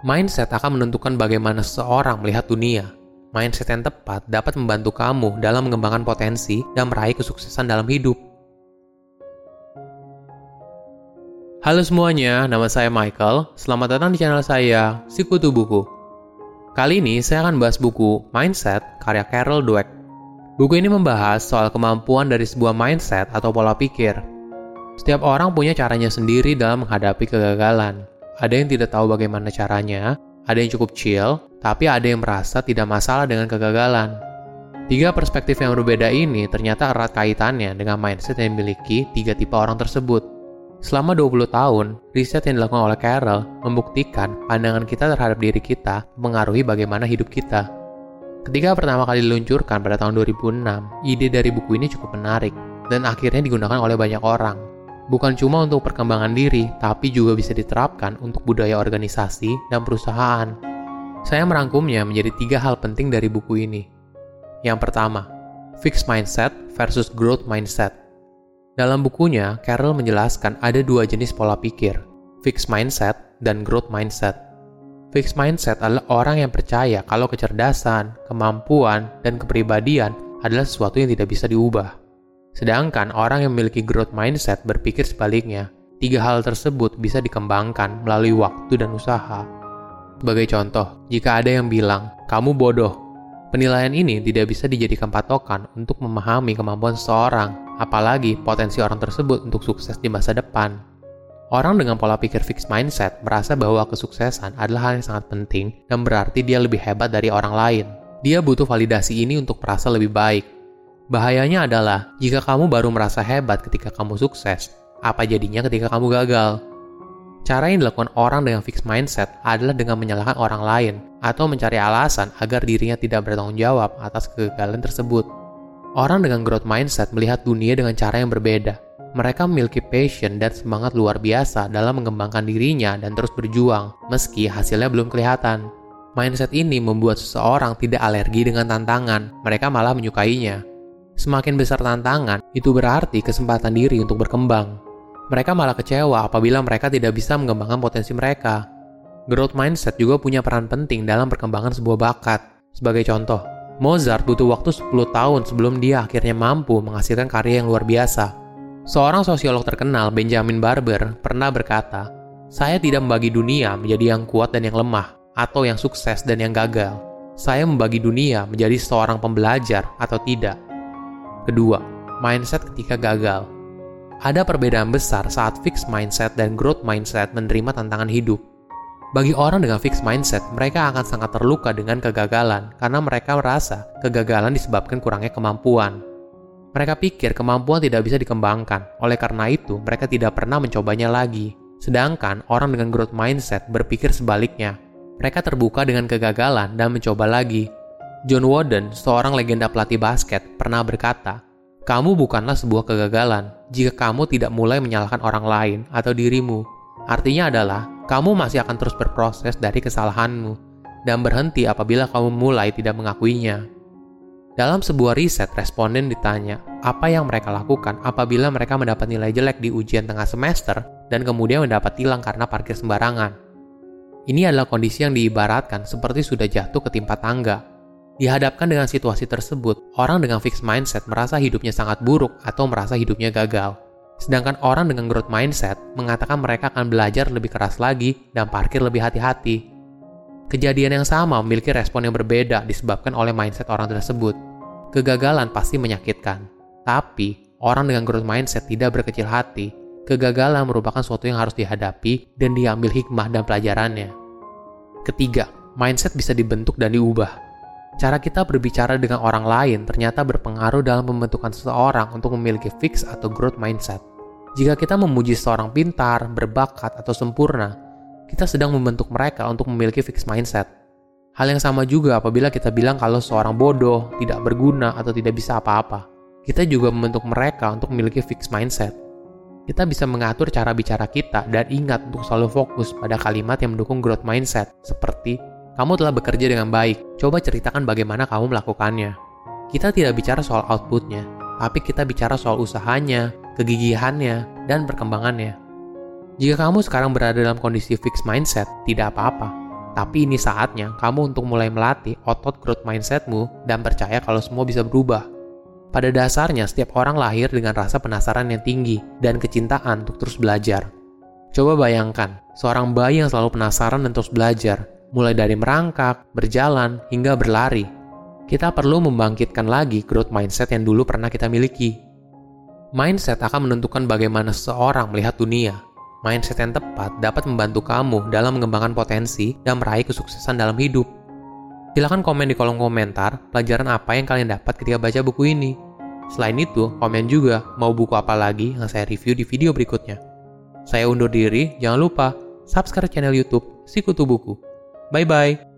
Mindset akan menentukan bagaimana seseorang melihat dunia. Mindset yang tepat dapat membantu kamu dalam mengembangkan potensi dan meraih kesuksesan dalam hidup. Halo semuanya, nama saya Michael. Selamat datang di channel saya, Sikutu Buku. Kali ini saya akan bahas buku Mindset karya Carol Dweck. Buku ini membahas soal kemampuan dari sebuah mindset atau pola pikir setiap orang punya caranya sendiri dalam menghadapi kegagalan. Ada yang tidak tahu bagaimana caranya, ada yang cukup chill, tapi ada yang merasa tidak masalah dengan kegagalan. Tiga perspektif yang berbeda ini ternyata erat kaitannya dengan mindset yang dimiliki tiga tipe orang tersebut. Selama 20 tahun, riset yang dilakukan oleh Carol membuktikan pandangan kita terhadap diri kita mengaruhi bagaimana hidup kita. Ketika pertama kali diluncurkan pada tahun 2006, ide dari buku ini cukup menarik dan akhirnya digunakan oleh banyak orang bukan cuma untuk perkembangan diri, tapi juga bisa diterapkan untuk budaya organisasi dan perusahaan. Saya merangkumnya menjadi tiga hal penting dari buku ini. Yang pertama, fixed mindset versus growth mindset. Dalam bukunya, Carol menjelaskan ada dua jenis pola pikir, fixed mindset dan growth mindset. Fixed mindset adalah orang yang percaya kalau kecerdasan, kemampuan, dan kepribadian adalah sesuatu yang tidak bisa diubah. Sedangkan orang yang memiliki growth mindset berpikir sebaliknya. Tiga hal tersebut bisa dikembangkan melalui waktu dan usaha. Sebagai contoh, jika ada yang bilang, kamu bodoh, penilaian ini tidak bisa dijadikan patokan untuk memahami kemampuan seseorang, apalagi potensi orang tersebut untuk sukses di masa depan. Orang dengan pola pikir fixed mindset merasa bahwa kesuksesan adalah hal yang sangat penting dan berarti dia lebih hebat dari orang lain. Dia butuh validasi ini untuk merasa lebih baik, Bahayanya adalah jika kamu baru merasa hebat ketika kamu sukses, apa jadinya ketika kamu gagal? Cara yang dilakukan orang dengan fixed mindset adalah dengan menyalahkan orang lain atau mencari alasan agar dirinya tidak bertanggung jawab atas kegagalan tersebut. Orang dengan growth mindset melihat dunia dengan cara yang berbeda. Mereka memiliki passion dan semangat luar biasa dalam mengembangkan dirinya dan terus berjuang, meski hasilnya belum kelihatan. Mindset ini membuat seseorang tidak alergi dengan tantangan, mereka malah menyukainya. Semakin besar tantangan, itu berarti kesempatan diri untuk berkembang. Mereka malah kecewa apabila mereka tidak bisa mengembangkan potensi mereka. Growth mindset juga punya peran penting dalam perkembangan sebuah bakat. Sebagai contoh, Mozart butuh waktu 10 tahun sebelum dia akhirnya mampu menghasilkan karya yang luar biasa. Seorang sosiolog terkenal, Benjamin Barber, pernah berkata, "Saya tidak membagi dunia menjadi yang kuat dan yang lemah, atau yang sukses dan yang gagal. Saya membagi dunia menjadi seorang pembelajar atau tidak." Kedua, mindset ketika gagal. Ada perbedaan besar saat fixed mindset dan growth mindset menerima tantangan hidup. Bagi orang dengan fixed mindset, mereka akan sangat terluka dengan kegagalan karena mereka merasa kegagalan disebabkan kurangnya kemampuan. Mereka pikir kemampuan tidak bisa dikembangkan, oleh karena itu mereka tidak pernah mencobanya lagi. Sedangkan orang dengan growth mindset berpikir sebaliknya. Mereka terbuka dengan kegagalan dan mencoba lagi, John Wooden, seorang legenda pelatih basket, pernah berkata, "Kamu bukanlah sebuah kegagalan jika kamu tidak mulai menyalahkan orang lain atau dirimu. Artinya adalah kamu masih akan terus berproses dari kesalahanmu dan berhenti apabila kamu mulai tidak mengakuinya." Dalam sebuah riset, responden ditanya apa yang mereka lakukan apabila mereka mendapat nilai jelek di ujian tengah semester dan kemudian mendapat tilang karena parkir sembarangan. Ini adalah kondisi yang diibaratkan seperti sudah jatuh ke timpa tangga Dihadapkan dengan situasi tersebut, orang dengan fixed mindset merasa hidupnya sangat buruk atau merasa hidupnya gagal. Sedangkan orang dengan growth mindset mengatakan mereka akan belajar lebih keras lagi dan parkir lebih hati-hati. Kejadian yang sama memiliki respon yang berbeda disebabkan oleh mindset orang tersebut. Kegagalan pasti menyakitkan, tapi orang dengan growth mindset tidak berkecil hati. Kegagalan merupakan sesuatu yang harus dihadapi dan diambil hikmah dan pelajarannya. Ketiga, mindset bisa dibentuk dan diubah. Cara kita berbicara dengan orang lain ternyata berpengaruh dalam pembentukan seseorang untuk memiliki fix atau growth mindset. Jika kita memuji seorang pintar, berbakat, atau sempurna, kita sedang membentuk mereka untuk memiliki fix mindset. Hal yang sama juga apabila kita bilang kalau seorang bodoh, tidak berguna, atau tidak bisa apa-apa. Kita juga membentuk mereka untuk memiliki fix mindset. Kita bisa mengatur cara bicara kita dan ingat untuk selalu fokus pada kalimat yang mendukung growth mindset, seperti kamu telah bekerja dengan baik. Coba ceritakan bagaimana kamu melakukannya. Kita tidak bicara soal outputnya, tapi kita bicara soal usahanya, kegigihannya, dan perkembangannya. Jika kamu sekarang berada dalam kondisi fixed mindset, tidak apa-apa. Tapi ini saatnya kamu untuk mulai melatih otot growth mindsetmu dan percaya kalau semua bisa berubah. Pada dasarnya, setiap orang lahir dengan rasa penasaran yang tinggi dan kecintaan untuk terus belajar. Coba bayangkan, seorang bayi yang selalu penasaran dan terus belajar, mulai dari merangkak, berjalan, hingga berlari. Kita perlu membangkitkan lagi growth mindset yang dulu pernah kita miliki. Mindset akan menentukan bagaimana seseorang melihat dunia, Mindset yang tepat dapat membantu kamu dalam mengembangkan potensi dan meraih kesuksesan dalam hidup. Silahkan komen di kolom komentar pelajaran apa yang kalian dapat ketika baca buku ini. Selain itu, komen juga mau buku apa lagi yang saya review di video berikutnya. Saya undur diri, jangan lupa subscribe channel YouTube Sikutu Buku. Bye bye.